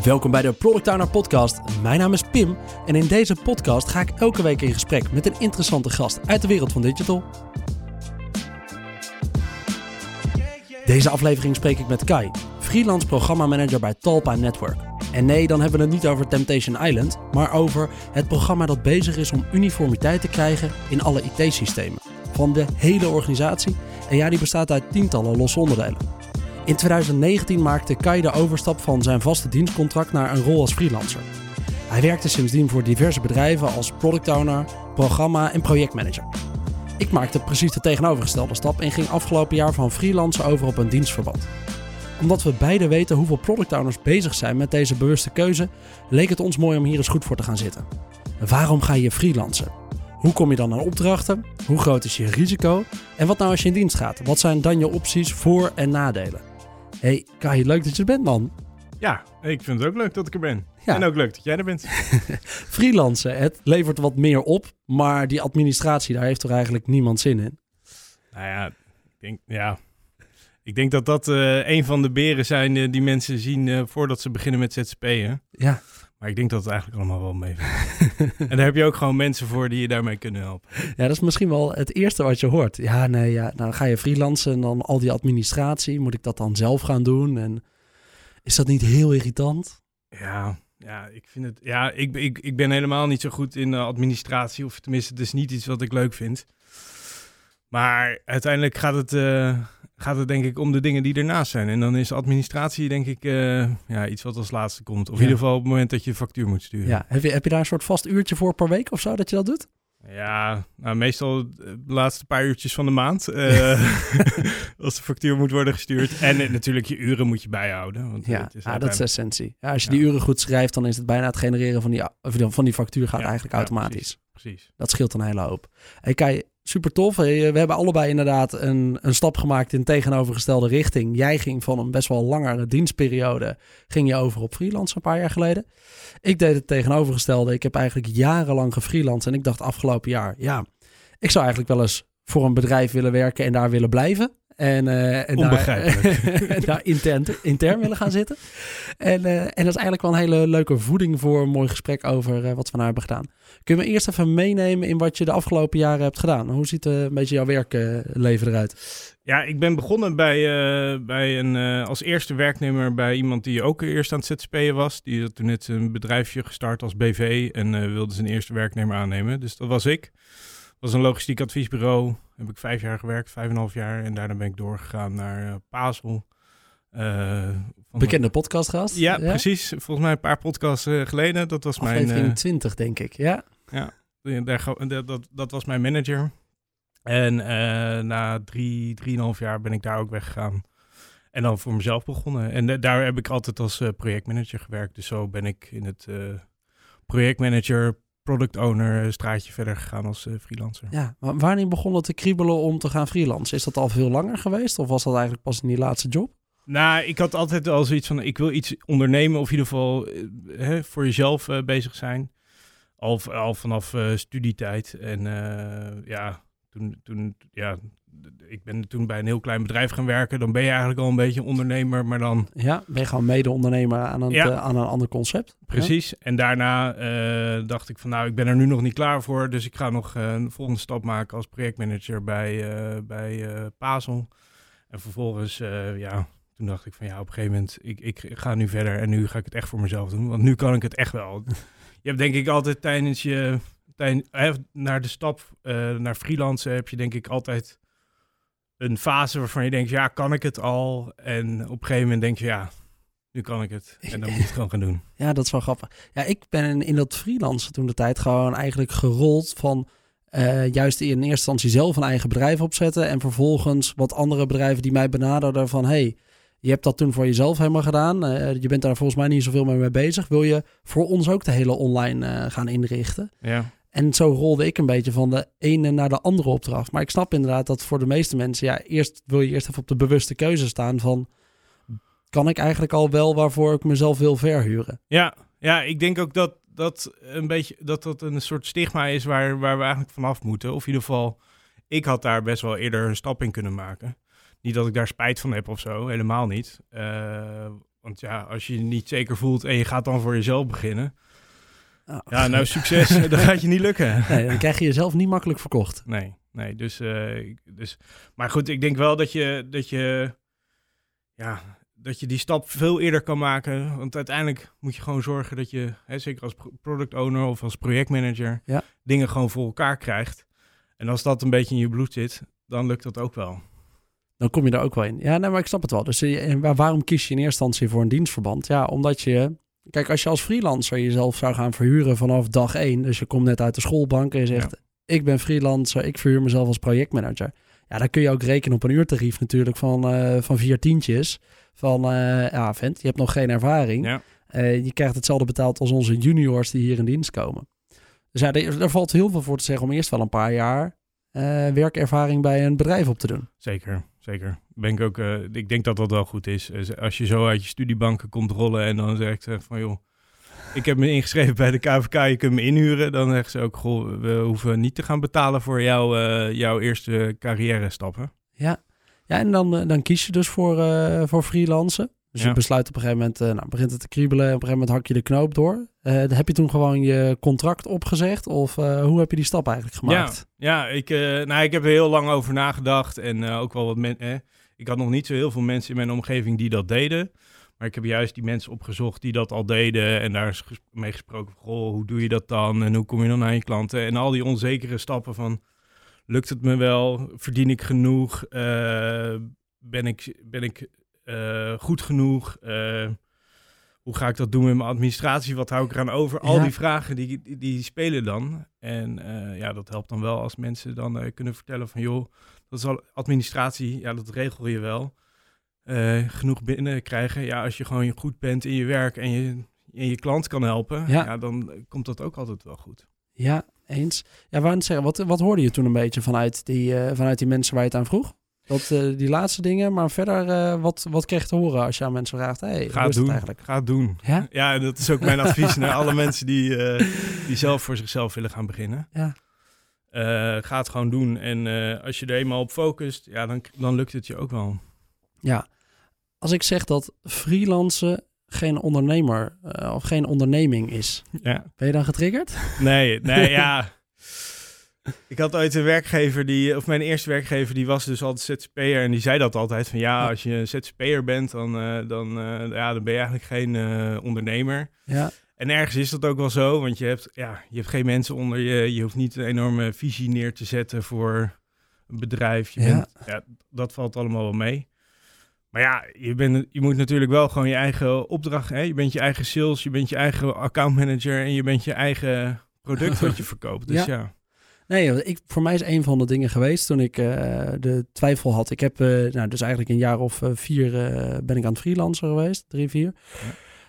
Welkom bij de Product Owner Podcast. Mijn naam is Pim en in deze podcast ga ik elke week in gesprek met een interessante gast uit de wereld van digital. Deze aflevering spreek ik met Kai, freelance programmamanager bij Talpa Network. En nee, dan hebben we het niet over Temptation Island, maar over het programma dat bezig is om uniformiteit te krijgen in alle IT-systemen. Van de hele organisatie. En ja, die bestaat uit tientallen losse onderdelen. In 2019 maakte Kai de overstap van zijn vaste dienstcontract naar een rol als freelancer. Hij werkte sindsdien voor diverse bedrijven als product owner, programma en projectmanager. Ik maakte precies de tegenovergestelde stap en ging afgelopen jaar van freelancer over op een dienstverband. Omdat we beide weten hoeveel product owners bezig zijn met deze bewuste keuze, leek het ons mooi om hier eens goed voor te gaan zitten. Waarom ga je freelancen? Hoe kom je dan aan opdrachten? Hoe groot is je risico? En wat nou als je in dienst gaat? Wat zijn dan je opties voor- en nadelen? Hey Kai, leuk dat je er bent man. Ja, ik vind het ook leuk dat ik er ben. Ja. En ook leuk dat jij er bent. Freelancen, het levert wat meer op, maar die administratie, daar heeft toch eigenlijk niemand zin in? nou ja, ik denk, ja. ik denk dat dat eh, een van de beren zijn eh, die mensen zien eh, voordat ze beginnen met ZZP'en. Ja, Maar ik denk dat het eigenlijk allemaal wel mee. en daar heb je ook gewoon mensen voor die je daarmee kunnen helpen. ja, dat is misschien wel het eerste wat je hoort. Ja, nee, ja, nou dan ga je freelancen en dan al die administratie, moet ik dat dan zelf gaan doen? En is dat niet heel irritant? Ja, ja, ik vind het. Ja, ik, ik, ik ben helemaal niet zo goed in administratie. Of tenminste, het is niet iets wat ik leuk vind. Maar uiteindelijk gaat het, eh, gaat het denk ik om de dingen die ernaast zijn. En dan is administratie denk ik eh, ja, iets wat als laatste komt. Of Ja. in ieder geval op het moment dat je factuur moet sturen. Ja, heb je, heb je daar een soort vast uurtje voor per week of zo dat je dat doet? Ja, nou, meestal de laatste paar uurtjes van de maand. eh, als de factuur moet worden gestuurd. En eh, natuurlijk je uren moet je bijhouden. Want Ja, het is ah, dat is essentie. Ja, als je Ja. die uren goed schrijft, dan is het bijna het genereren van die, van die factuur gaat Ja, eigenlijk automatisch. Precies. Dat scheelt een hele hoop. Hey Kai, super tof. Hey, We hebben allebei inderdaad een, een stap gemaakt in tegenovergestelde richting. Jij ging van een best wel langere dienstperiode, ging je over op freelance een paar jaar geleden. Ik deed het tegenovergestelde. Ik heb eigenlijk jarenlang gefreelanced en ik dacht afgelopen jaar, ja, ik zou eigenlijk wel eens voor een bedrijf willen werken en daar willen blijven. En, eh, en daar, Onbegrijpelijk. en daar intern, intern willen gaan zitten. En, eh, en dat is eigenlijk wel een hele leuke voeding voor een mooi gesprek over eh, wat we nou hebben gedaan. Kun je me eerst even meenemen in wat je de afgelopen jaren hebt gedaan? Hoe ziet een beetje jouw werkleven eruit? Ja, ik ben begonnen bij, bij een, als eerste werknemer bij iemand die ook eerst aan het ZZP'en was. Die had toen net een bedrijfje gestart als BV en wilde zijn eerste werknemer aannemen. Dus dat was ik. Was een logistiek adviesbureau. Heb ik vijf jaar gewerkt, vijf en een half jaar. En daarna ben ik doorgegaan naar eh Pazel. Eh, Bekende podcastgast? Ja, precies. Volgens mij een paar podcasts eh, geleden. Dat was mijn... Aflevering eh, 20, denk ik. Ja. Ja, daar, dat, dat, dat was mijn manager. En na drie, drieënhalf jaar ben ik daar ook weggegaan. En dan voor mezelf begonnen. En da- daar heb ik altijd als projectmanager gewerkt. Dus zo ben ik in het eh, projectmanager, product owner eh, straatje verder gegaan als eh, freelancer. ja. Maar wanneer begon het te kriebelen om te gaan freelancen? Is dat al veel langer geweest? Of was dat eigenlijk pas in die laatste job? Nou, ik had altijd al zoiets van, ik wil iets ondernemen of in ieder geval eh, hè, voor jezelf eh, bezig zijn. Al, al vanaf eh, studietijd. En eh, ja, toen, toen, ja, ik ben toen bij een heel klein bedrijf gaan werken. Dan ben je eigenlijk al een beetje ondernemer, maar dan Ja, ben je gewoon mede-ondernemer aan, Ja. eh, aan een ander concept? precies. En daarna eh, dacht ik van, nou, ik ben er nu nog niet klaar voor. Dus ik ga nog eh, een volgende stap maken als projectmanager bij, bij Pazel. En vervolgens, ja, toen dacht ik van ja, op een gegeven moment, ik, ik ga nu verder en nu ga ik het echt voor mezelf doen. Want nu kan ik het echt wel. je hebt denk ik altijd tijdens je, hè, naar de stap naar freelancen heb je denk ik altijd een fase waarvan je denkt, ja, kan ik het al? En op een gegeven moment denk je, ja, nu kan ik het. En dan moet je het gewoon gaan doen. Ja, dat is wel grappig. Ja, ik ben in, dat freelance toen de tijd gewoon eigenlijk gerold van eh, juist in eerste instantie zelf een eigen bedrijf opzetten en vervolgens wat andere bedrijven die mij benaderden van hey, je hebt dat toen voor jezelf helemaal gedaan. eh, je bent daar volgens mij niet zoveel meer mee bezig. Wil je voor ons ook de hele online eh, gaan inrichten? Ja. En zo rolde ik een beetje van de ene naar de andere opdracht. Maar ik snap inderdaad dat voor de meeste mensen, ja, eerst wil je eerst even op de bewuste keuze staan van, kan ik eigenlijk al wel waarvoor ik mezelf wil verhuren? Ja, ja, ik denk ook dat dat een beetje dat dat een soort stigma is waar, waar we eigenlijk vanaf moeten. Of in ieder geval, ik had daar best wel eerder een stap in kunnen maken. Niet dat ik daar spijt van heb of zo, helemaal niet. Eh, want ja, als je je niet zeker voelt en je gaat dan voor jezelf beginnen. Oh. Ja, nou succes, dat gaat je niet lukken. Nee, dan krijg je jezelf niet makkelijk verkocht. Nee, nee. Dus, eh, dus, maar goed, ik denk wel dat je, dat je, ja, dat je die stap veel eerder kan maken. Want uiteindelijk moet je gewoon zorgen dat je, hè, zeker als pro- product owner of als projectmanager, Ja. dingen gewoon voor elkaar krijgt. En als dat een beetje in je bloed zit, dan lukt dat ook wel. Dan kom je er ook wel in. Ja, nee, maar ik snap het wel. Dus eh, waarom kies je in eerste instantie voor een dienstverband? Ja, omdat je... Kijk, als je als freelancer jezelf zou gaan verhuren vanaf dag één... dus je komt net uit de schoolbank en je zegt... ik ben freelancer, ik verhuur mezelf als projectmanager. Ja, dan kun je ook rekenen op een uurtarief natuurlijk van, eh, van vier tientjes. Van, eh, ja, vent, je hebt nog geen ervaring. Ja. Eh, je krijgt hetzelfde betaald als onze juniors die hier in dienst komen. Dus ja, er, er valt heel veel voor te zeggen om eerst wel een paar jaar... werkervaring bij een bedrijf op te doen. Zeker, zeker. Ben ik, ook, eh, ik denk dat dat wel goed is. Dus Als je zo uit je studiebanken komt rollen en dan zegt ze van joh, ik heb me ingeschreven bij de KVK, je kunt me inhuren. Dan zeggen ze ook, goh, we hoeven niet te gaan betalen voor jou, eh, jouw eerste carrière stappen. Ja, ja en dan, eh, dan kies je dus voor, eh, voor freelancen. Dus Ja. je besluit op een gegeven moment, eh, nou, begint het te kriebelen. Op een gegeven moment hak je de knoop door. Eh, heb je toen gewoon je contract opgezegd? Of eh, hoe heb je die stap eigenlijk gemaakt? Ja, ik, eh, nou, ik heb er heel lang over nagedacht en ook wel wat mensen. ik had nog niet zo heel veel mensen in mijn omgeving die dat deden. Maar ik heb juist die mensen opgezocht die dat al deden. En daar is mee gesproken goh, hoe doe je dat dan? En hoe kom je dan aan je klanten? En al die onzekere stappen van, lukt het me wel? Verdien ik genoeg? Ben ik, ben ik eh, goed genoeg? Eh, hoe ga ik dat doen met mijn administratie? Wat hou ik eraan over? Al Ja. die vragen die, die, die spelen dan. En eh, ja, dat helpt dan wel als mensen dan kunnen vertellen van... joh, dat is al administratie, ja, dat regel je wel. Eh, genoeg binnenkrijgen. Ja, als je gewoon goed bent in je werk en je, en je klant kan helpen... Ja. Ja. dan komt dat ook altijd wel goed. Ja, eens. Ja, net zeggen, wat, wat hoorde je toen een beetje vanuit die, vanuit die mensen waar je het aan vroeg? Dat, eh, die laatste dingen, maar verder, eh, wat, wat kreeg je te horen als je aan mensen vraagt? Hey, Ga het is het doen. eigenlijk? Ga het doen. Ja? Ja, dat is ook mijn advies naar alle mensen die, eh, die zelf voor zichzelf willen gaan beginnen. Ja. Ga het gewoon doen. En als je er eenmaal op focust, ja, dan, dan lukt het je ook wel. Ja, als ik zeg dat freelancen geen ondernemer of geen onderneming is, Ja. ben je dan getriggerd? Nee, nee, ja. Ik had ooit een werkgever die, of mijn eerste werkgever, die was dus altijd ZZP'er en die zei dat altijd van ja, als je een ZZP'er bent, dan, eh, dan, eh, ja, dan ben je eigenlijk geen eh, ondernemer. Ja, En ergens is dat ook wel zo, want je hebt, ja, je hebt geen mensen onder je, je hoeft niet een enorme visie neer te zetten voor een bedrijf. Je Ja. bent, ja, dat valt allemaal wel mee. Maar ja, je, bent, je moet natuurlijk wel gewoon je eigen opdracht, hè? je bent je eigen sales, je bent je eigen accountmanager en je bent je eigen product wat je verkoopt. Dus Ja. ja, nee, ik, voor mij is een van de dingen geweest toen ik eh, de twijfel had. Ik heb eh, nou, dus eigenlijk een jaar of eh, vier ben ik aan het freelancen geweest, drie, vier.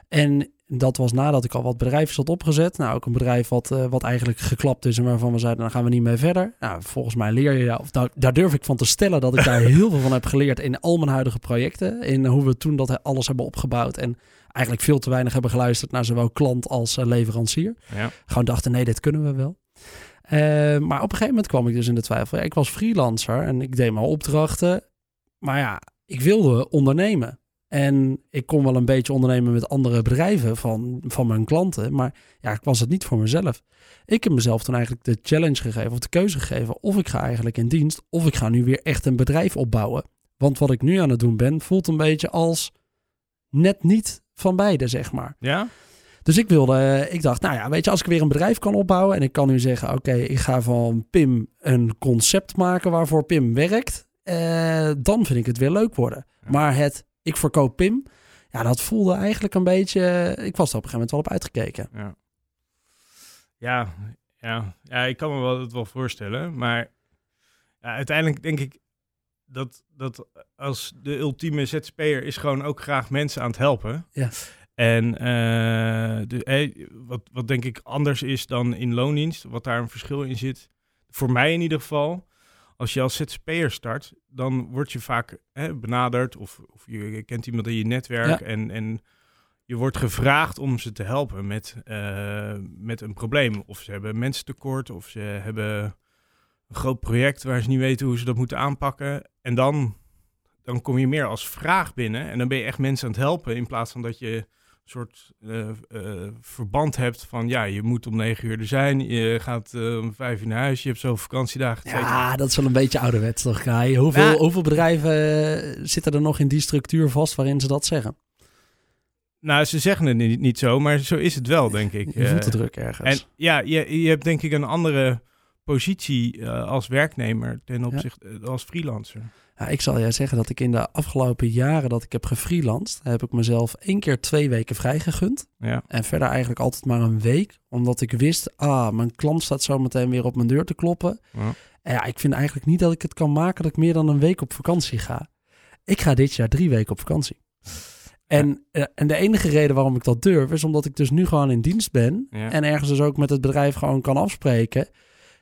En dat was nadat ik al wat bedrijven had opgezet. Nou, ook een bedrijf wat, wat eigenlijk geklapt is en waarvan we zeiden, dan gaan we niet mee verder. Nou, volgens mij leer je, of daar, daar durf ik van te stellen dat ik daar heel veel van heb geleerd in al mijn huidige projecten. In hoe we toen dat alles hebben opgebouwd en eigenlijk veel te weinig hebben geluisterd naar zowel klant als leverancier. ja. Gewoon dachten, nee, dit kunnen we wel. Eh, maar op een gegeven moment kwam ik dus in de twijfel. Ik was freelancer en ik deed mijn opdrachten. Maar ja, ik wilde ondernemen. En ik kon wel een beetje ondernemen met andere bedrijven van, van mijn klanten. Maar ja, ik was het niet voor mezelf. Ik heb mezelf toen eigenlijk de challenge gegeven of de keuze gegeven. Of ik ga eigenlijk in dienst of ik ga nu weer echt een bedrijf opbouwen. Want wat ik nu aan het doen ben, voelt een beetje als net niet van beide, zeg maar. ja? Dus ik wilde, eh, ik dacht, nou ja, weet je, als ik weer een bedrijf kan opbouwen en ik kan nu zeggen, oké, ik ga van Pim een concept maken waarvoor Pim werkt, eh, dan vind ik het weer leuk worden. Ja. Maar het, ik verkoop Pim, ja, dat voelde eigenlijk een beetje, ik was er op een gegeven moment wel op uitgekeken. Ja. Ja, ja, ja, ik kan me wel, het wel voorstellen. Maar ja, uiteindelijk denk ik dat, dat als de ultieme ZZP'er is gewoon ook graag mensen aan het helpen. Ja. En eh, de, eh, wat, wat denk ik anders is dan in loondienst, wat daar een verschil in zit, voor mij in ieder geval, als je als ZZP'er start, dan word je vaak hè, benaderd of, of je kent iemand in je netwerk Ja. en, en je wordt gevraagd om ze te helpen met, eh, met een probleem. Of ze hebben mensen tekort, of ze hebben een groot project waar ze niet weten hoe ze dat moeten aanpakken. En dan dan kom je meer als vraag binnen en dan ben je echt mensen aan het helpen in plaats van dat je soort eh, eh, verband hebt van ja, je moet om negen uur er zijn, je gaat eh, om vijf uur naar huis, je hebt zoveel vakantiedagen. Ja, dat is wel een beetje ouderwets toch, Kai? Hoeveel, hoeveel bedrijven zitten er nog in die structuur vast waarin ze dat zeggen? Nou, ze zeggen het niet, niet zo, maar zo is het wel, denk ik. Je voelt de druk ergens. En ja, je, je hebt denk ik een andere positie eh, als werknemer ten opzichte eh, als freelancer. Ja, ik zal jij zeggen dat ik in de afgelopen jaren dat ik heb gefreelanced, heb ik mezelf één keer twee weken vrijgegund. Ja, En verder eigenlijk altijd maar een week. Omdat ik wist, ah, mijn klant staat zo meteen weer op mijn deur te kloppen. Ja. En ja, ik vind eigenlijk niet dat ik het kan maken dat ik meer dan een week op vakantie ga. Ik ga dit jaar drie weken op vakantie. En, eh, en de enige reden waarom ik dat durf, is omdat ik dus nu gewoon in dienst ben. En ergens dus ook met het bedrijf gewoon kan afspreken.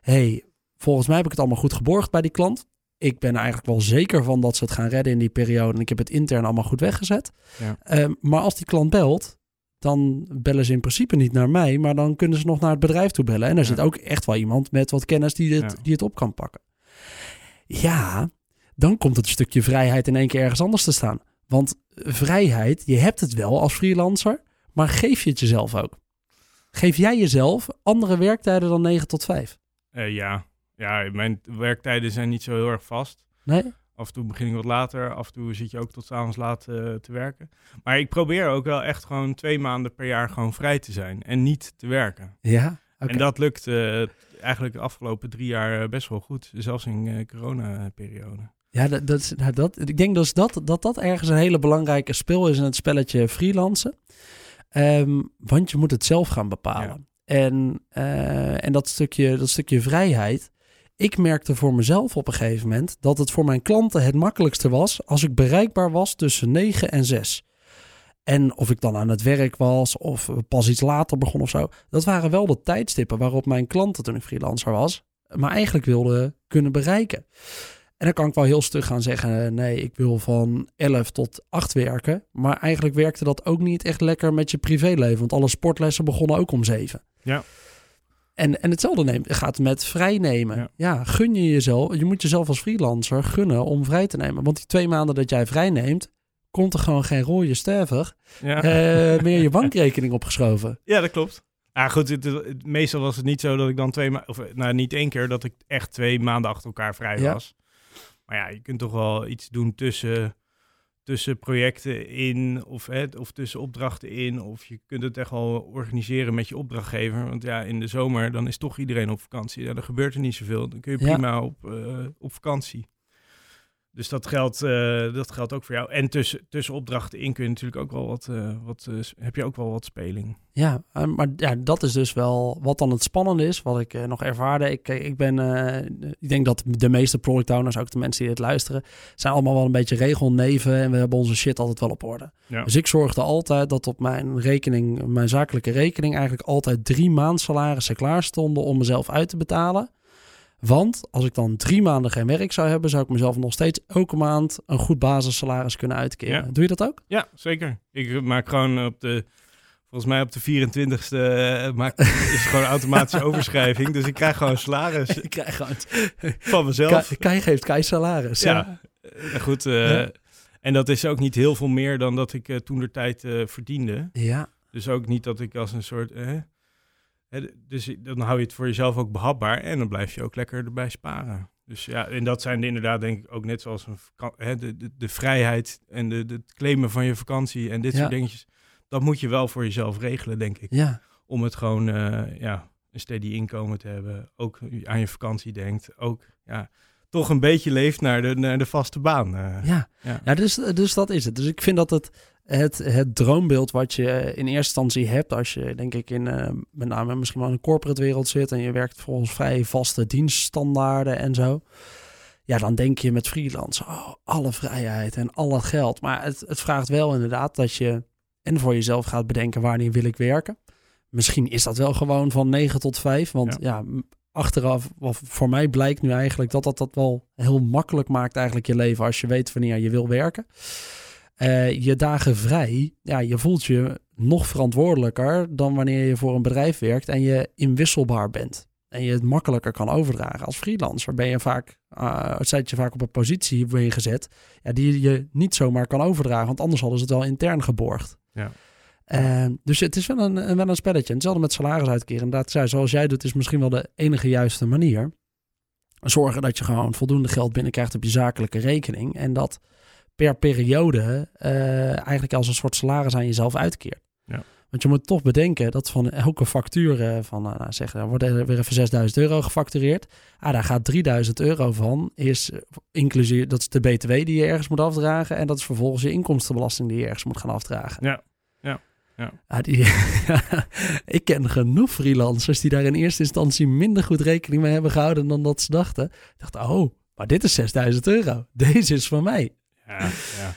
Hey, volgens mij heb ik het allemaal goed geborgd bij die klant. Ik ben er eigenlijk wel zeker van dat ze het gaan redden in die periode. En ik heb het intern allemaal goed weggezet. Ja. Ehm, maar als die klant belt, dan bellen ze in principe niet naar mij. Maar dan kunnen ze nog naar het bedrijf toe bellen. En er Ja. zit ook echt wel iemand met wat kennis die het, Ja. die het op kan pakken. Ja, dan komt het stukje vrijheid in één keer ergens anders te staan. Want vrijheid, je hebt het wel als freelancer, maar geef je het jezelf ook. Geef jij jezelf andere werktijden dan 9 tot 5? Eh, ja. ja, mijn werktijden zijn niet zo heel erg vast. Nee? Af en toe begin ik wat later, af en toe zit je ook tot avonds laat eh, te werken. Maar ik probeer ook wel echt gewoon twee maanden per jaar gewoon vrij te zijn en niet te werken. Ja? En dat lukt eh, eigenlijk de afgelopen drie jaar best wel goed, zelfs in corona-periode. Ja, dat, dat, is- nou, dat, ik denk dus dat, dat dat ergens een hele belangrijke speel is in het spelletje freelancen. Ehm, want je moet het zelf gaan bepalen. En, eh, en dat, stukje, dat stukje vrijheid. Ik merkte voor mezelf op een gegeven moment dat het voor mijn klanten het makkelijkste was als ik bereikbaar was tussen 9 en 6. En of ik dan aan het werk was of pas iets later begon of zo. Dat waren wel de tijdstippen waarop mijn klanten toen ik freelancer was, maar eigenlijk wilden kunnen bereiken. En dan kan ik wel heel stug gaan zeggen: nee, ik wil van 11 tot 8 werken. Maar eigenlijk werkte dat ook niet echt lekker met je privéleven. Want alle sportlessen begonnen ook om 7. Ja. En, en hetzelfde neemt, gaat met vrij nemen. Ja. Ja. gun je jezelf. Je moet jezelf als freelancer gunnen om vrij te nemen. Want die twee maanden dat jij vrij neemt, komt er gewoon geen rode stervig Ja. eh, meer je bankrekening opgeschoven. Ja, dat klopt. Ja, goed, het, het- meestal was het niet zo dat ik dan twee maanden, of eh, nou niet één keer, dat ik echt twee maanden achter elkaar vrij Ja. was. Maar ja, je kunt toch wel iets doen tussen, tussen projecten in, of, hè, of tussen opdrachten in, of je kunt het echt wel organiseren met je opdrachtgever. Want ja, in de zomer dan is toch iedereen op vakantie. Ja, dan gebeurt er niet zoveel. Dan kun je Ja. prima op, eh, op vakantie. Dus dat geldt, eh, dat geldt ook voor jou. En tussen, tussen opdrachten in kun je natuurlijk ook wel wat, eh, wat eh, heb je ook wel wat speling. Ja, maar ja, dat is dus wel wat dan het spannende is, wat ik nog ervaarde. Ik, ik ben, ik denk dat de meeste product owners, ook de mensen die dit luisteren, zijn allemaal wel een beetje regelneven en we hebben onze shit altijd wel op orde. Ja. Dus ik zorgde altijd dat op mijn rekening, mijn zakelijke rekening, eigenlijk altijd drie maand salarissen klaar stonden om mezelf uit te betalen. Want als ik dan drie maanden geen werk zou hebben, zou ik mezelf nog steeds elke maand een goed basissalaris kunnen uitkeren. Ja. Doe je dat ook? Ja, zeker. Ik maak gewoon op de, volgens mij op de 24ste eh, maak, is het gewoon automatische overschrijving. Dus ik krijg gewoon salaris Ik krijg gewoon van mezelf. Kai, geeft Kai salaris. Ja. Eh, goed, eh, Ja. en dat is ook niet heel veel meer dan dat ik toen de tijd verdiende. Ja. Dus ook niet dat ik als een soort. Dus dan hou je het voor jezelf ook behapbaar en dan blijf je ook lekker erbij sparen. Dus ja, en dat zijn inderdaad denk ik ook net zoals een de, de, de vrijheid en de, de, het claimen van je vakantie en dit Ja. soort dingetjes. Dat moet je wel voor jezelf regelen, denk ik. Ja. Om het gewoon eh, ja, een steady inkomen te hebben. Ook aan je vakantie denkt. Ook ja, toch een beetje leeft naar de, naar de vaste baan. eh. Ja, Ja. ja. dus, dus dat is het. Dus ik vind dat het, het, het droombeeld wat je in eerste instantie hebt, als je denk ik in eh, met name misschien wel in de corporate wereld zit en je werkt volgens vrij vaste dienststandaarden en zo. Ja, dan denk je met freelance, oh, alle vrijheid en al het geld. Maar het, het vraagt wel inderdaad dat je en voor jezelf gaat bedenken wanneer wil ik werken. Misschien is dat wel gewoon van 9 tot 5. Want ja, achteraf, of voor mij blijkt nu eigenlijk dat dat dat wel heel makkelijk maakt eigenlijk je leven als je weet wanneer je wil werken. Eh, je dagen vrij, ja, je voelt je nog verantwoordelijker dan wanneer je voor een bedrijf werkt en je inwisselbaar bent. en je het makkelijker kan overdragen. Als freelancer ben je vaak, uh, zet je vaak op een positie ben je gezet, ja, die je niet zomaar kan overdragen, want anders hadden ze het wel intern geborgd. Ja. Uh, dus het is wel een, wel een spelletje. hetzelfde met salaris uitkeren. Inderdaad, zoals jij doet, is misschien wel de enige juiste manier. Zorgen dat je gewoon voldoende geld binnenkrijgt op je zakelijke rekening. En dat per periode uh, eigenlijk als een soort salaris aan jezelf uitkeert. Ja. Want je moet toch bedenken dat van elke factuur van, uh, zeg, er wordt er weer even 6000 euro gefactureerd. Ah, daar gaat 3000 euro van, is inclusief, dat is de BTW die je ergens moet afdragen. En dat is vervolgens je inkomstenbelasting die je ergens moet gaan afdragen. Ja, ja. Ja. Ah, die, ik ken genoeg freelancers die daar in eerste instantie minder goed rekening mee hebben gehouden dan dat ze dachten. Ik dacht, oh, maar dit is 6000 euro. Deze is van mij. Ja, ja.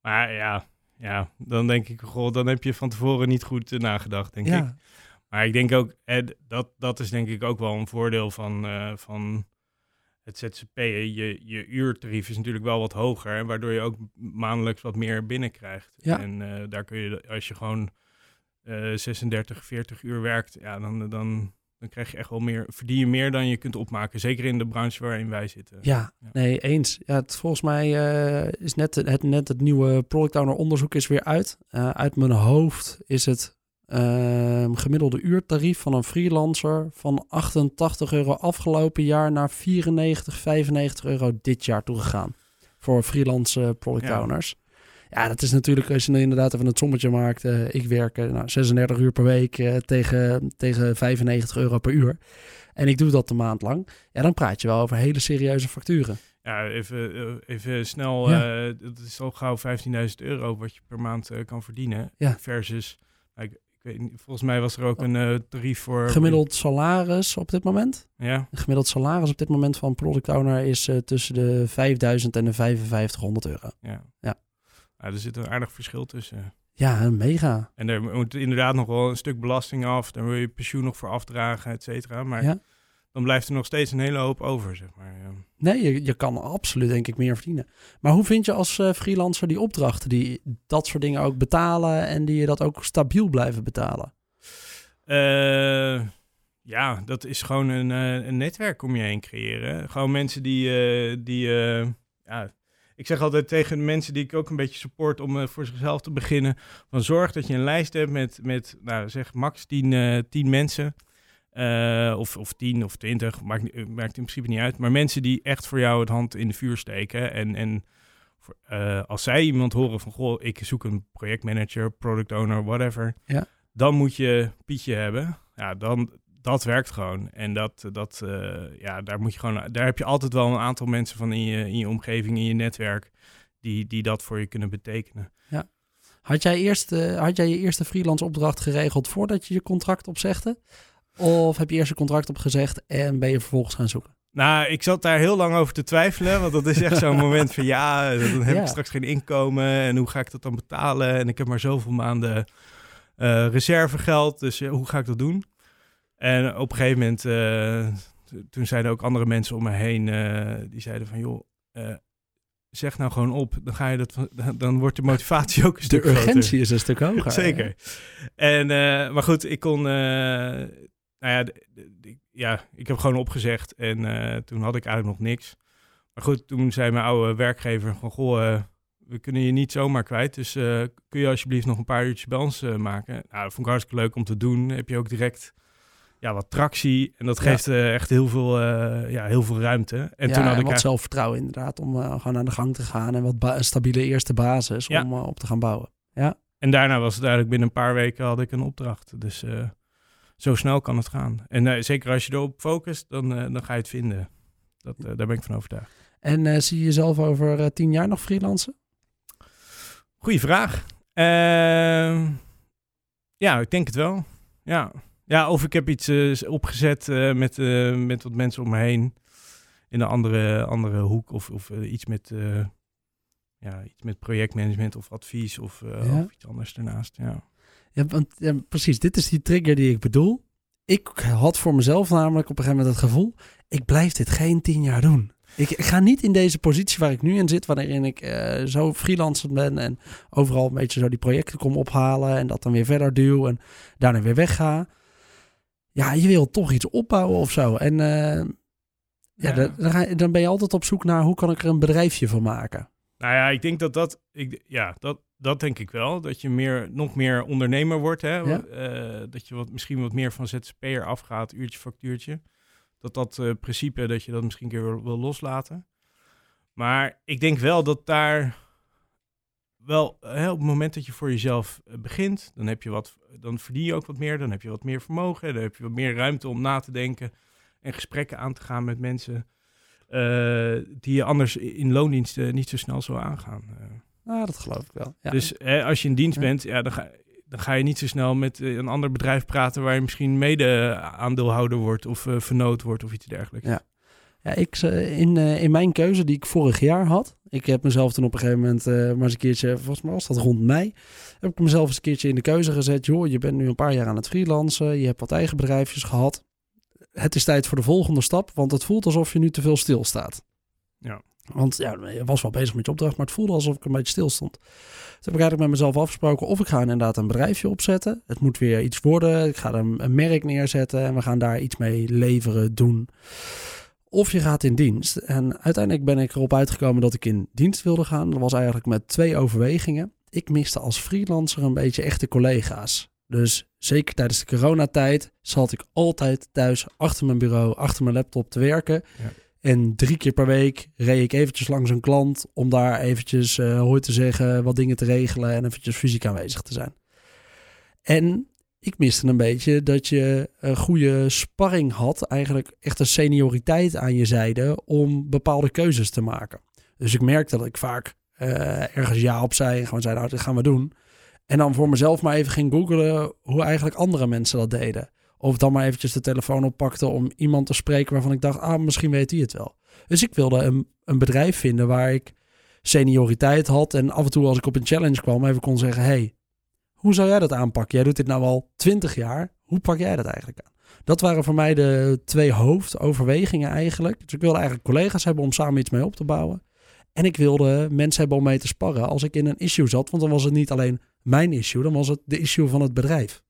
Maar ja, ja, dan denk ik, goh, dan heb je van tevoren niet goed uh, nagedacht, denk ik. Maar ik denk ook, eh, dat, dat is denk ik ook wel een voordeel van, uh, van het ZZP. Je, je uurtarief is natuurlijk wel wat hoger, waardoor je ook maandelijks wat meer binnenkrijgt. Ja. En uh, daar kun je, als je gewoon 36, 40 uur werkt, ja, dan, dan dan krijg je echt wel meer, verdien je meer dan je kunt opmaken. Zeker in de branche waarin wij zitten. Ja, nee, eens. Ja, het, volgens mij uh, is net het, net het nieuwe Product Owner onderzoek is weer uit. Uh, uit mijn hoofd is het uh, gemiddelde uurtarief van een freelancer van 88 euro afgelopen jaar naar 94, 95 euro dit jaar toegegaan. Voor freelance product Ja. owners. Ja, dat is natuurlijk, als je inderdaad even het sommetje maakt. eh, ik werk eh, nou, 36 uur per week eh, tegen, tegen 95 euro per uur. En ik doe dat een maand lang. Ja, dan praat je wel over hele serieuze facturen. Ja, even, even snel. Ja. dat is al gauw 15.000 euro wat je per maand kan verdienen. Ja. Versus, nou, ik, ik weet niet, volgens mij was er ook een eh, tarief voor... Gemiddeld salaris op dit moment? Ja, Een gemiddeld salaris op dit moment van product owner is tussen de 5000 en de 5500 euro. ja. Ja. Er zit een aardig verschil tussen. Ja, mega. En er moet inderdaad nog wel een stuk belasting af. Daar wil je pensioen nog voor afdragen, et cetera. Maar Ja. dan blijft er nog steeds een hele hoop over, zeg maar. Ja. Nee, je, je kan absoluut denk ik meer verdienen. Maar hoe vind je als eh, freelancer die opdrachten die dat soort dingen ook betalen en die je dat ook stabiel blijven betalen? Eh, ja, dat is gewoon een, eh, een netwerk om je heen creëren. Gewoon mensen die, die ja, ik zeg altijd tegen mensen die ik ook een beetje support om eh, voor zichzelf te beginnen, van zorg dat je een lijst hebt met, met nou, zeg max 10, eh 10 mensen. Eh, of, of 10 of 20, maakt, maakt in principe niet uit. Maar mensen die echt voor jou het hand in de vuur steken. En, en voor- eh, als zij iemand horen van, goh, ik zoek een projectmanager, product owner, whatever. Ja. Dan moet je Pietje hebben. Ja, dan, dat werkt gewoon. En dat, dat eh, ja, daar moet je gewoon, daar heb je altijd wel een aantal mensen van in je, in je omgeving, in je netwerk, die, die dat voor je kunnen betekenen. Had jij, eerst, eh, had jij je eerste freelance opdracht geregeld voordat je je contract opzegde? Of heb je eerst een contract opgezegd en ben je vervolgens gaan zoeken? Nou, ik zat daar heel lang over te twijfelen, want dat is echt zo'n moment van ja, dan heb Ja. ik straks geen inkomen en hoe ga ik dat dan betalen? En ik heb maar zoveel maanden eh, reservegeld, dus ja, hoe ga ik dat doen? En op een gegeven moment, t- toen zeiden ook andere mensen om me heen, eh, die zeiden van joh, eh, zeg nou gewoon op, dan ga je dat, dan wordt de motivatie ook een De stuk groter. urgentie is een stuk hoger. Zeker. En, maar goed, ik kon, nou ja, de- de- de- ja, ik heb gewoon opgezegd en toen had ik eigenlijk nog niks. Maar goed, toen zei mijn oude werkgever van, goh, we kunnen je niet zomaar kwijt, dus kun je alsjeblieft nog een paar uurtjes bij ons maken? Nou, dat vond ik hartstikke leuk om te doen. Heb je ook direct ja, wat tractie en dat Ja. geeft eh, echt heel veel, eh, ja, heel veel ruimte. En En toen had en ik wat eigenlijk- zelfvertrouwen inderdaad om eh, gewoon aan de gang te gaan en wat een stabiele eerste basis Ja. om op te gaan bouwen. En daarna was het eigenlijk binnen een paar weken had ik een opdracht. Dus zo snel kan het gaan. En zeker als je erop focust, dan, dan ga je het vinden. Dat, daar ben ik van overtuigd. En zie je jezelf over tien jaar nog freelancen? Goeie vraag. Ehm, ja, ik denk het wel. Ja, ja of ik heb iets eh, opgezet eh, met, eh, met wat mensen om me heen. In een andere, andere hoek. Of, of iets, met, ja, iets met projectmanagement of advies. Of, Ja. of iets anders ernaast. Ja. Ja, want, ja, precies, dit is die trigger die ik bedoel. Ik had voor mezelf namelijk op een gegeven moment het gevoel... ik blijf dit geen tien jaar doen. Ik, ik ga niet in deze positie waar ik nu in zit... waarin ik zo freelancer ben... en overal een beetje zo die projecten kom ophalen... en dat dan weer verder duw en daarna weer wegga. Ja, je wil toch iets opbouwen of zo. En uh, ja, Dan, dan, ben je altijd op zoek naar hoe kan ik er een bedrijfje van maken. Nou ja, ik denk dat dat, ik, ja, dat, dat denk ik wel. Dat je meer, nog meer ondernemer wordt. Hè? Uh, dat je wat, misschien wat meer van ZZP'er afgaat, uurtje factuurtje. Dat dat uh, principe, dat je dat misschien een keer wil, wil loslaten. Maar ik denk wel dat daar wel hè, op het moment dat je voor jezelf eh, begint, dan heb je wat, dan verdien je ook wat meer, dan heb je wat meer vermogen, dan heb je wat meer ruimte om na te denken en gesprekken aan te gaan met mensen uh, die je anders in loondiensten niet zo snel zou aangaan. Uh. Ah, dat geloof ik wel. Ja. Dus hè, als je in dienst bent, ja, dan, ga, dan ga je niet zo snel met een ander bedrijf praten waar je misschien mede-aandeelhouder wordt of uh, vernoot wordt of iets dergelijks. Ja. Ja, ik, in, in mijn keuze die ik vorig jaar had, ik heb mezelf toen op een gegeven moment uh, maar eens een keertje, volgens mij was dat rond mei, heb ik mezelf eens een keertje in de keuze gezet. Joh, je bent nu een paar jaar aan het freelancen, je hebt wat eigen bedrijfjes gehad. Het is tijd voor de volgende stap, want het voelt alsof je nu te veel stilstaat. Ja. Want ja, je was wel bezig met je opdracht, maar het voelde alsof ik een beetje stil stond. Toen heb ik eigenlijk met mezelf afgesproken of ik ga inderdaad een bedrijfje opzetten. Het moet weer iets worden. Ik ga een, een merk neerzetten en we gaan daar iets mee leveren, doen of je gaat in dienst. En uiteindelijk ben ik erop uitgekomen dat ik in dienst wilde gaan. Dat was eigenlijk met twee overwegingen. Ik miste als freelancer een beetje echte collega's. Dus zeker tijdens de coronatijd zat ik altijd thuis achter mijn bureau, achter mijn laptop te werken. Ja. En drie keer per week reed ik eventjes langs een klant om daar eventjes uh, hooi te zeggen, wat dingen te regelen en eventjes fysiek aanwezig te zijn. En ik miste een beetje dat je een goede sparring had, eigenlijk echt een senioriteit aan je zijde om bepaalde keuzes te maken. Dus ik merkte dat ik vaak uh, ergens ja op zei en gewoon zei, nou, dit gaan we doen. En dan voor mezelf maar even ging googlen hoe eigenlijk andere mensen dat deden. Of dan maar eventjes de telefoon oppakte om iemand te spreken waarvan ik dacht, ah, misschien weet hij het wel. Dus ik wilde een, een bedrijf vinden waar ik senioriteit had en af en toe als ik op een challenge kwam even kon zeggen, hey, hoe zou jij dat aanpakken? Jij doet dit nou al twintig jaar. Hoe pak jij dat eigenlijk aan? Dat waren voor mij de twee hoofdoverwegingen eigenlijk. Dus ik wilde eigenlijk collega's hebben om samen iets mee op te bouwen. En ik wilde mensen hebben om mee te sparren als ik in een issue zat. Want dan was het niet alleen mijn issue, dan was het de issue van het bedrijf.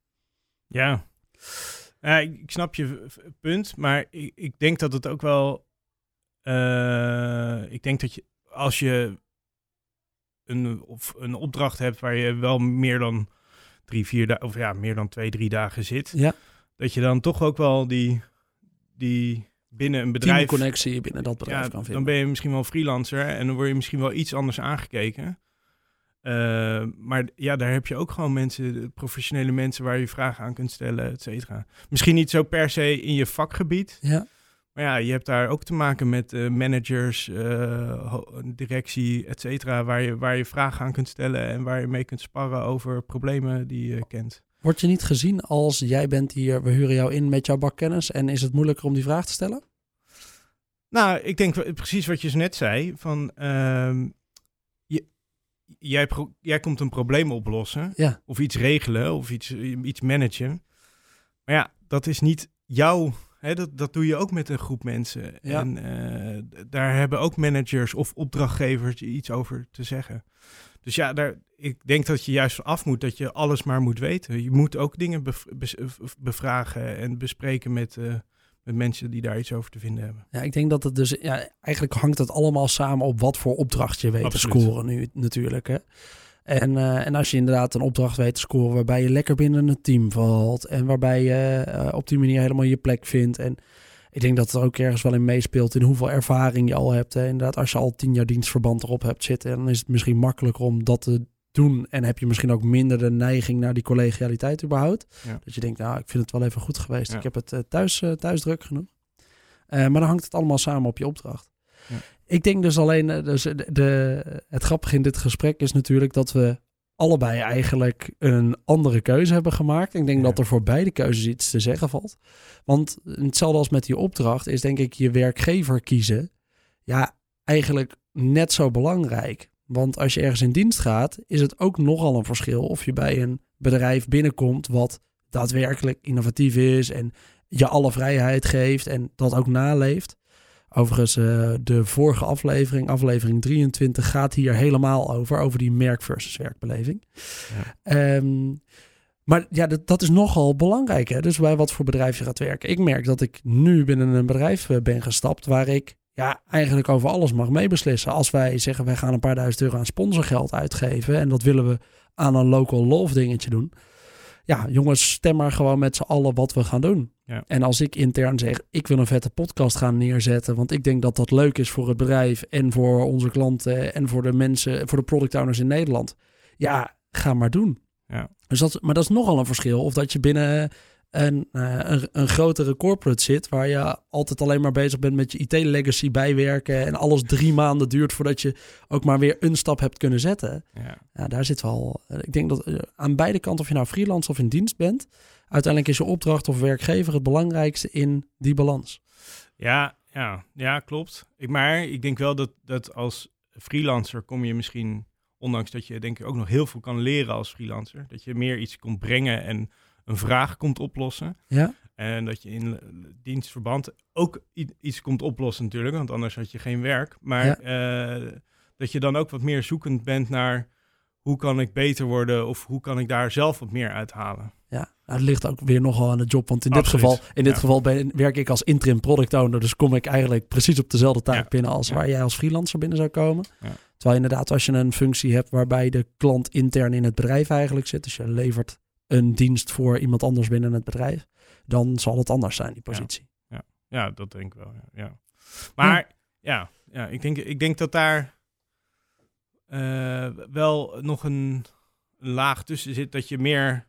Ja, ik snap je punt, maar ik, ik denk dat het ook wel. Uh, ik denk dat je als je een, of een opdracht hebt waar je wel meer dan drie, vier dagen, of ja, meer dan twee, drie dagen zit. Ja. Dat je dan toch ook wel die, die binnen een bedrijf... connectie binnen dat bedrijf kan vinden. Dan ben je misschien wel freelancer en dan word je misschien wel iets anders aangekeken. Uh, maar ja, daar heb je ook gewoon mensen, professionele mensen waar je vragen aan kunt stellen, et cetera. Misschien niet zo per se in je vakgebied. Ja. Maar ja, je hebt daar ook te maken met uh, managers, uh, directie, et cetera, waar je, waar je vragen aan kunt stellen en waar je mee kunt sparren over problemen die je kent. Word je niet gezien als jij bent hier, we huren jou in met jouw bakkennis en is het moeilijker om die vraag te stellen? Nou, ik denk precies wat je zo net zei, van uh, je, jij, jij komt een probleem oplossen ja. of iets regelen of iets, iets managen. Maar ja, dat is niet jouw Hè, dat, dat doe je ook met een groep mensen. Ja. En uh, daar hebben ook managers of opdrachtgevers iets over te zeggen. Dus ja, daar, ik denk dat je juist af moet dat je alles maar moet weten. Je moet ook dingen bevragen en bespreken met, uh, met mensen die daar iets over te vinden hebben. Ja, ik denk dat het dus, ja, eigenlijk hangt het allemaal samen op wat voor opdracht je weet Absoluut. te scoren nu natuurlijk. Hè? En, uh, en als je inderdaad een opdracht weet te scoren waarbij je lekker binnen een team valt en waarbij je uh, op die manier helemaal je plek vindt. En ik denk dat het er ook ergens wel in meespeelt in hoeveel ervaring je al hebt. Hè. Inderdaad, als je al tien jaar dienstverband erop hebt zitten, dan is het misschien makkelijker om dat te doen. En heb je misschien ook minder de neiging naar die collegialiteit überhaupt. Ja. Dat je denkt, nou, ik vind het wel even goed geweest. Ja. Ik heb het uh, thuis, thuis druk genoeg. maar dan hangt het allemaal samen op je opdracht. Ja. Ik denk dus alleen, dus de, de, het grappige in dit gesprek is natuurlijk dat we allebei eigenlijk een andere keuze hebben gemaakt. Ik denk Ja. dat er voor beide keuzes iets te zeggen valt. Want hetzelfde als met die opdracht is denk ik je werkgever kiezen. Ja, eigenlijk net zo belangrijk. Want als je ergens in dienst gaat, is het ook nogal een verschil of je bij een bedrijf binnenkomt wat daadwerkelijk innovatief is en je alle vrijheid geeft en dat ook naleeft. Overigens, uh, de vorige aflevering, aflevering 23, gaat hier helemaal over. Over die merk versus werkbeleving. Ja. Um, Maar ja, dat, dat is nogal belangrijk. Hè? Dus bij wat voor bedrijf je gaat werken. Ik merk dat ik nu binnen een bedrijf eh, ben gestapt waar ik ja, eigenlijk over alles mag meebeslissen. Als wij zeggen, wij gaan een paar duizend euro aan sponsorgeld uitgeven en dat willen we aan een local love dingetje doen. Ja, jongens, stem maar gewoon met z'n allen wat we gaan doen. Ja. En als ik intern zeg, ik wil een vette podcast gaan neerzetten, want ik denk dat dat leuk is voor het bedrijf en voor onze klanten en voor de mensen, voor de product owners in Nederland. Ja, ga maar doen. Ja. Dus dat, maar dat is nogal een verschil. Of dat je binnen een, eh, een, een grotere corporate zit, waar je altijd alleen maar bezig bent met je IT-legacy bijwerken en alles drie maanden duurt voordat je ook maar weer een stap hebt kunnen zetten. Ja. Ja, daar zit wel. eh, Ik denk dat eh, aan beide kanten, of je nou freelance of in dienst bent, uiteindelijk is je opdracht of werkgever het belangrijkste in die balans. Ja, ja, ja, klopt. Ik, maar ik denk wel dat, dat als freelancer kom je misschien, ondanks dat je denk ik ook nog heel veel kan leren als freelancer, dat je meer iets komt brengen en een vraag komt oplossen. Ja, En dat je in dienstverband ook iets komt oplossen natuurlijk, want anders had je geen werk. Maar Ja. eh, dat je dan ook wat meer zoekend bent naar hoe kan ik beter worden of hoe kan ik daar zelf wat meer uithalen. Ja. Nou, het ligt ook weer nogal aan de job. Want in dit geval, in dit ja. geval ben, werk ik als interim product owner. Dus kom ik eigenlijk precies op dezelfde taak Ja, binnen als ja. waar jij als freelancer binnen zou komen. Ja. Terwijl inderdaad, als je een functie hebt waarbij de klant intern in het bedrijf eigenlijk zit. Dus je levert een dienst voor iemand anders binnen het bedrijf. Dan zal het anders zijn, die positie. Ja, dat denk ik wel. Ja. ja. Maar ja, ja, ik, denk, ik denk dat daar eh, wel nog een laag tussen zit dat je meer,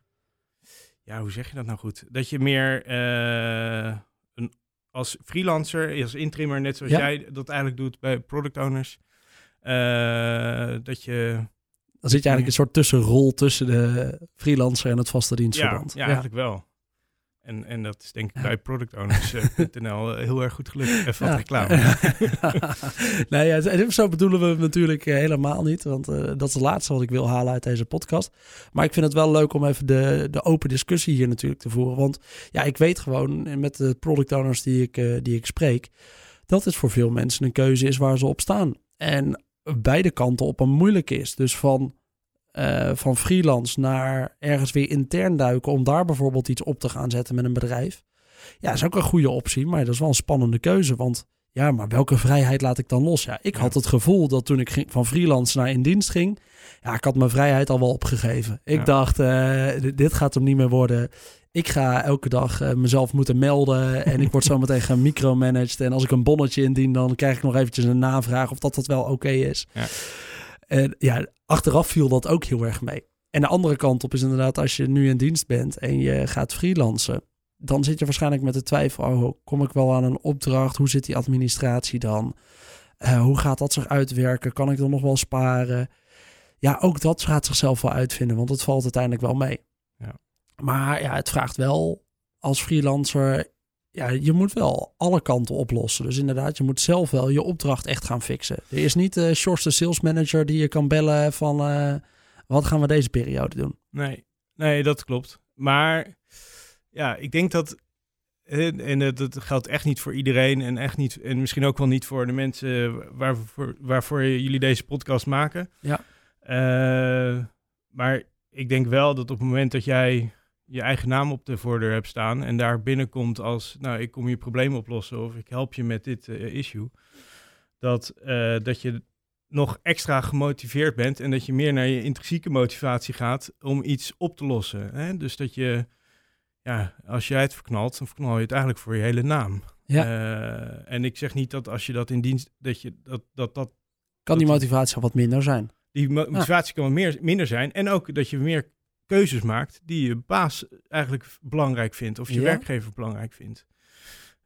ja, hoe zeg je dat nou goed? Dat je meer eh, een, als freelancer, als intrimmer, net zoals Ja. jij dat eigenlijk doet bij product owners, eh, dat je Dan zit je eigenlijk een soort tussenrol tussen de freelancer en het vaste ja, dienstverband. ja, eigenlijk wel. En, en dat is denk ik bij productowners.nl heel erg goed gelukt. Even wat Ja. reclame. nee, ja, zo bedoelen we natuurlijk eh, helemaal niet. Want eh, dat is het laatste wat ik wil halen uit deze podcast. Maar ik vind het wel leuk om even de, de open discussie hier natuurlijk te voeren. Want ja, ik weet gewoon eh, met de product owners die ik, eh, die ik spreek... dat het voor veel mensen een keuze is waar ze op staan. En beide kanten op een moeilijk is. Dus van, eh, van freelance naar ergens weer intern duiken... om daar bijvoorbeeld iets op te gaan zetten met een bedrijf. Ja, is ook een goede optie, maar dat is wel een spannende keuze. Want ja, maar welke vrijheid laat ik dan los? Ja, ik had het gevoel dat toen ik ging, van freelance naar in dienst ging, ja, ik had mijn vrijheid al wel opgegeven. Ik Ja. dacht, eh, dit- dit gaat hem niet meer worden. Ik ga elke dag eh, mezelf moeten melden en ik word zo meteen gemicromanaged. En als ik een bonnetje indien, dan krijg ik nog eventjes een navraag of dat dat wel oké is. Ja. En ja, achteraf viel dat ook heel erg mee. En de andere kant op is inderdaad, als je nu in dienst bent en je gaat freelancen, dan zit je waarschijnlijk met de twijfel, oh, kom ik wel aan een opdracht? Hoe zit die administratie dan? Eh, hoe gaat dat zich uitwerken? Kan ik er nog wel sparen? Ja, ook dat gaat zichzelf wel uitvinden, want het valt uiteindelijk wel mee. Ja. Maar ja, het vraagt wel als freelancer, ja, je moet wel alle kanten oplossen. Dus inderdaad, je moet zelf wel je opdracht echt gaan fixen. Er is niet de shortste sales manager die je kan bellen van, eh, wat gaan we deze periode doen? Nee, nee, dat klopt. Maar ja, ik denk dat. En en dat, geldt echt niet voor iedereen. En echt niet. En misschien ook wel niet voor de mensen waarvoor, waarvoor jullie deze podcast maken. Ja. Eh, maar ik denk wel dat op het moment dat jij je eigen naam op de voordeur hebt staan. en daar binnenkomt als. Nou, ik kom je probleem oplossen. of ik help je met dit eh, issue. Dat, eh, dat je nog extra gemotiveerd bent en dat je meer naar je intrinsieke motivatie gaat om iets op te lossen. Hè? Dus dat je, ja, als jij het verknalt, dan verknal je het eigenlijk voor je hele naam. Ja. Eh, en ik zeg niet dat als je dat in dienst, dat je dat, dat, dat Kan die motivatie wat minder zijn? die mo- motivatie kan wat meer, minder zijn. En ook dat je meer keuzes maakt die je baas eigenlijk belangrijk vindt of je Ja. werkgever belangrijk vindt.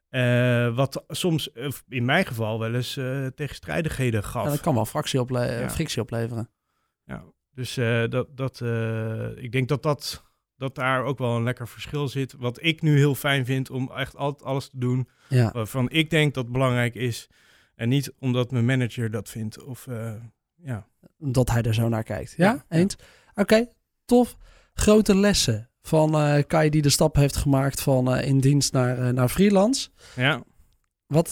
Eh, wat soms, eh, in mijn geval, wel eens eh, tegenstrijdigheden gaf. Ja, dat kan wel fractie ople- Ja. frictie opleveren. Ja, dus eh, dat, dat, eh, ik denk dat, dat, dat daar ook wel een lekker verschil zit. Wat ik nu heel fijn vind om echt altijd alles te doen Ja. waarvan ik denk dat belangrijk is. En niet omdat mijn manager dat vindt. Of eh, ja. dat hij er zo naar kijkt. Ja, Ja, eens? Oké, tof. Grote lessen van eh Kai die de stap heeft gemaakt van eh, in dienst naar, eh, naar freelance. ja. Wat,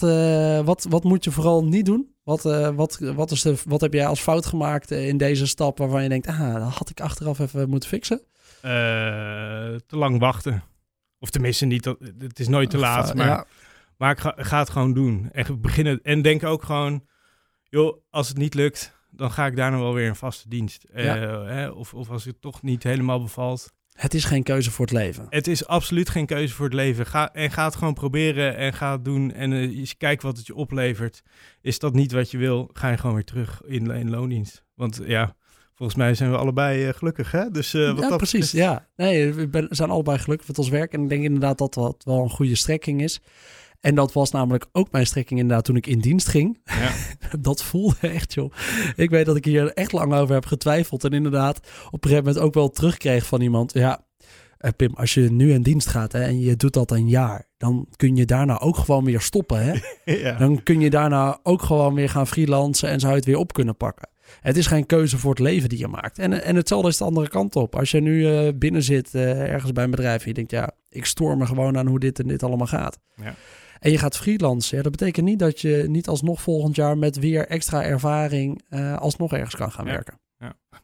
wat, wat moet je vooral niet doen? Wat, wat, wat, is de, wat heb jij als fout gemaakt in deze stap waarvan je denkt, ah, dat had ik achteraf even moeten fixen? Te lang wachten. Of tenminste, niet, dat- het is nooit te laat. Maar, Ja, maar ik ga, ga het gewoon doen. Echt beginnen. En denk ook gewoon, joh, als het niet lukt, dan ga ik daarna wel weer een vaste dienst. Eh, of, of als het toch niet helemaal bevalt. het is geen keuze voor het leven. Het is absoluut geen keuze voor het leven. Ga, en ga het gewoon proberen en ga het doen. En eh, kijk wat het je oplevert. Is dat niet wat je wil, ga je gewoon weer terug in, in loondienst. Want ja, volgens mij zijn we allebei eh, gelukkig, hè? Dus eh, wat ja, dat precies. betreft- Ja, nee, we ben- zijn allebei gelukkig met ons werk. En ik denk inderdaad dat dat wel een goede strekking is. En dat was namelijk ook mijn strekking inderdaad toen ik in dienst ging. Ja. dat voelde echt, joh. Ik weet dat ik hier echt lang over heb getwijfeld. En inderdaad op een gegeven moment ook wel terugkreeg van iemand. Ja, eh, Pim, als je nu in dienst gaat hè, en je doet dat een jaar... dan kun je daarna ook gewoon weer stoppen, hè? ja. Dan kun je daarna ook gewoon weer gaan freelancen en zou je het weer op kunnen pakken. Het is geen keuze voor het leven die je maakt. En, en hetzelfde is de andere kant op. Als je nu eh, binnen zit eh, ergens bij een bedrijf en je denkt, ja, ik stoor me gewoon aan hoe dit en dit allemaal gaat. Ja. En je gaat freelancen. Ja, dat betekent niet dat je niet alsnog volgend jaar met weer extra ervaring eh, alsnog ergens kan gaan Ja. werken.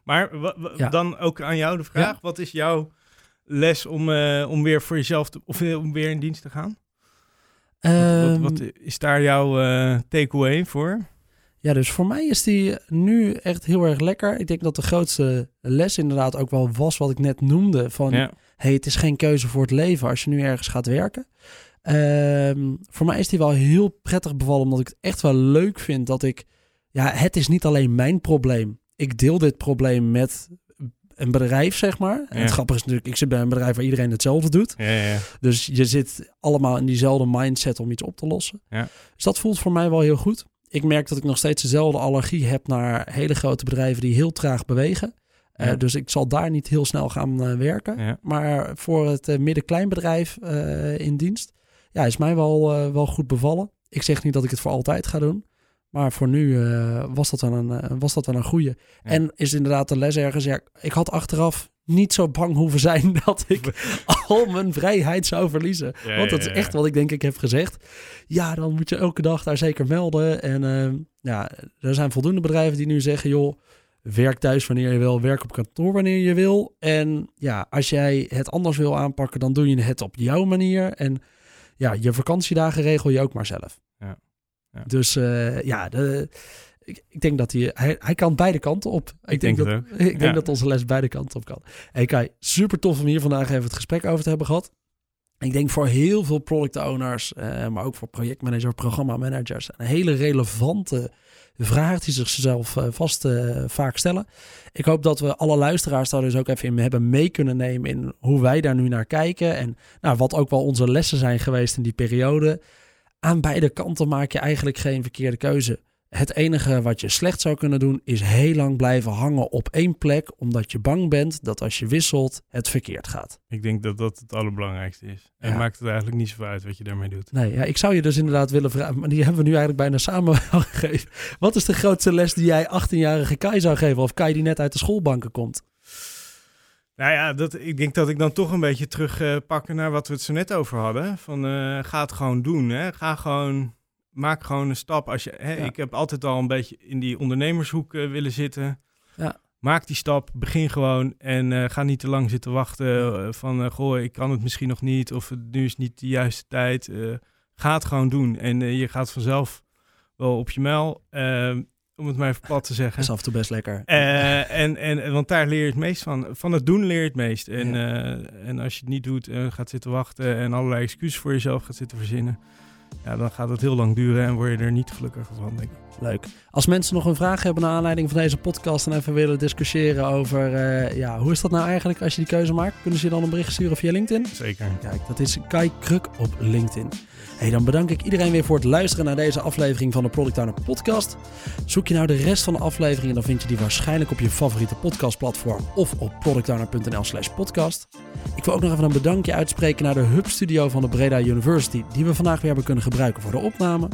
Maar Ja. dan ook aan jou de vraag. Wat is jouw les om, eh, om weer voor jezelf te, of eh, om weer in dienst te gaan? Wat, Ehm, wat, wat is daar jouw takeaway voor? Ja, dus voor mij is die nu echt heel erg lekker. Ik denk dat de grootste les inderdaad ook wel was wat ik net noemde. Van Ja. hey, het is geen keuze voor het leven als je nu ergens gaat werken. Ehm, voor mij is die wel heel prettig bevallen, omdat ik het echt wel leuk vind dat ik... Ja, het is niet alleen mijn probleem. Ik deel dit probleem met een bedrijf, zeg maar. En het grappige is natuurlijk, ik zit bij een bedrijf waar iedereen hetzelfde doet. Ja, ja. Dus je zit allemaal in diezelfde mindset om iets op te lossen. Ja. Dus dat voelt voor mij wel heel goed. Ik merk dat ik nog steeds dezelfde allergie heb naar hele grote bedrijven die heel traag bewegen. Eh, dus ik zal daar niet heel snel gaan eh, werken. Maar voor het eh, midden-kleinbedrijf in dienst, ja, is mij wel, eh, wel goed bevallen. Ik zeg niet dat ik het voor altijd ga doen. Maar voor nu eh, was, dat wel een, eh, was dat wel een goeie. Ja. En is inderdaad de les ergens. Ja, ik had achteraf niet zo bang hoeven zijn dat ik al mijn vrijheid zou verliezen. Ja, Want dat is echt wat ik denk ik heb gezegd. Ja, dan moet je elke dag daar zeker melden. En eh, ja, er zijn voldoende bedrijven die nu zeggen... joh, werk thuis wanneer je wil, werk op kantoor wanneer je wil. En ja, als jij het anders wil aanpakken, dan doe je het op jouw manier. En ja, je vakantiedagen regel je ook maar zelf. Ja. Ja. Dus eh, ja, de, ik, ik denk dat hij, hij... Hij kan beide kanten op. Ik, denk dat, ik denk Ja. dat onze les beide kanten op kan. Hey Kai, super tof om hier vandaag even het gesprek over te hebben gehad. Ik denk voor heel veel product owners, eh, maar ook voor projectmanagers, programmamanagers, een hele relevante vraag die ze zichzelf eh, vast eh, vaak stellen. Ik hoop dat we alle luisteraars daar dus ook even in hebben mee kunnen nemen in hoe wij daar nu naar kijken. En nou, wat ook wel onze lessen zijn geweest in die periode. Aan beide kanten maak je eigenlijk geen verkeerde keuze. Het enige wat je slecht zou kunnen doen is heel lang blijven hangen op één plek, omdat je bang bent dat als je wisselt het verkeerd gaat. Ik denk dat dat het allerbelangrijkste is. En Ja. maakt het eigenlijk niet zoveel uit wat je daarmee doet. Nee, ja, ik zou je dus inderdaad willen vragen, maar die hebben we nu eigenlijk bijna samen gegeven. Wat is de grootste les die jij 18-jarige Kai zou geven? Of Kai die net uit de schoolbanken komt? Nou ja, dat, ik denk dat ik dan toch een beetje terug eh, pakken naar wat we het zo net over hadden. Van eh, ga het gewoon doen. Hè? Ga gewoon, maak gewoon een stap. Als je, hè, Ja. Ik heb altijd al een beetje in die ondernemershoek eh, willen zitten. Ja. Maak die stap, begin gewoon en eh, ga niet te lang zitten wachten eh, van goh, ik kan het misschien nog niet of het- nu is niet de juiste tijd. Ga het gewoon doen en je gaat vanzelf wel op je mijl, eh, om het maar even plat te Dat zeggen. is af en toe best lekker. Eh, en, en, want daar leer je het meest van. Van het doen leer je het meest. En, en als je het niet doet en gaat zitten wachten en allerlei excuses voor jezelf gaat zitten verzinnen, ja, dan gaat het heel lang duren en word je er niet gelukkiger van, denk ik. Leuk. Als mensen nog een vraag hebben naar aanleiding van deze podcast en even willen discussiëren over eh, ja, hoe is dat nou eigenlijk als je die keuze maakt, kunnen ze je dan een bericht sturen via LinkedIn? Zeker. Kijk, dat is Kai Kruk op LinkedIn. Hey, dan bedank ik iedereen weer voor het luisteren naar deze aflevering van de Product Owner Podcast. Zoek je nou de rest van de afleveringen, dan vind je die waarschijnlijk op je favoriete podcastplatform of op productowner.nl slash podcast. Ik wil ook nog even een bedankje uitspreken naar de Hub Studio van de Breda University, die we vandaag weer hebben kunnen gebruiken voor de opname.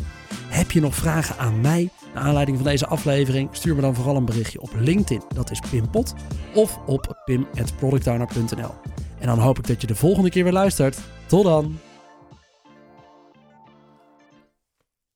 Heb je nog vragen aan mij naar aanleiding van deze aflevering? Stuur me dan vooral een berichtje op LinkedIn, dat is Pimpot, of op pim.productowner.nl. En dan hoop ik dat je de volgende keer weer luistert. Tot dan!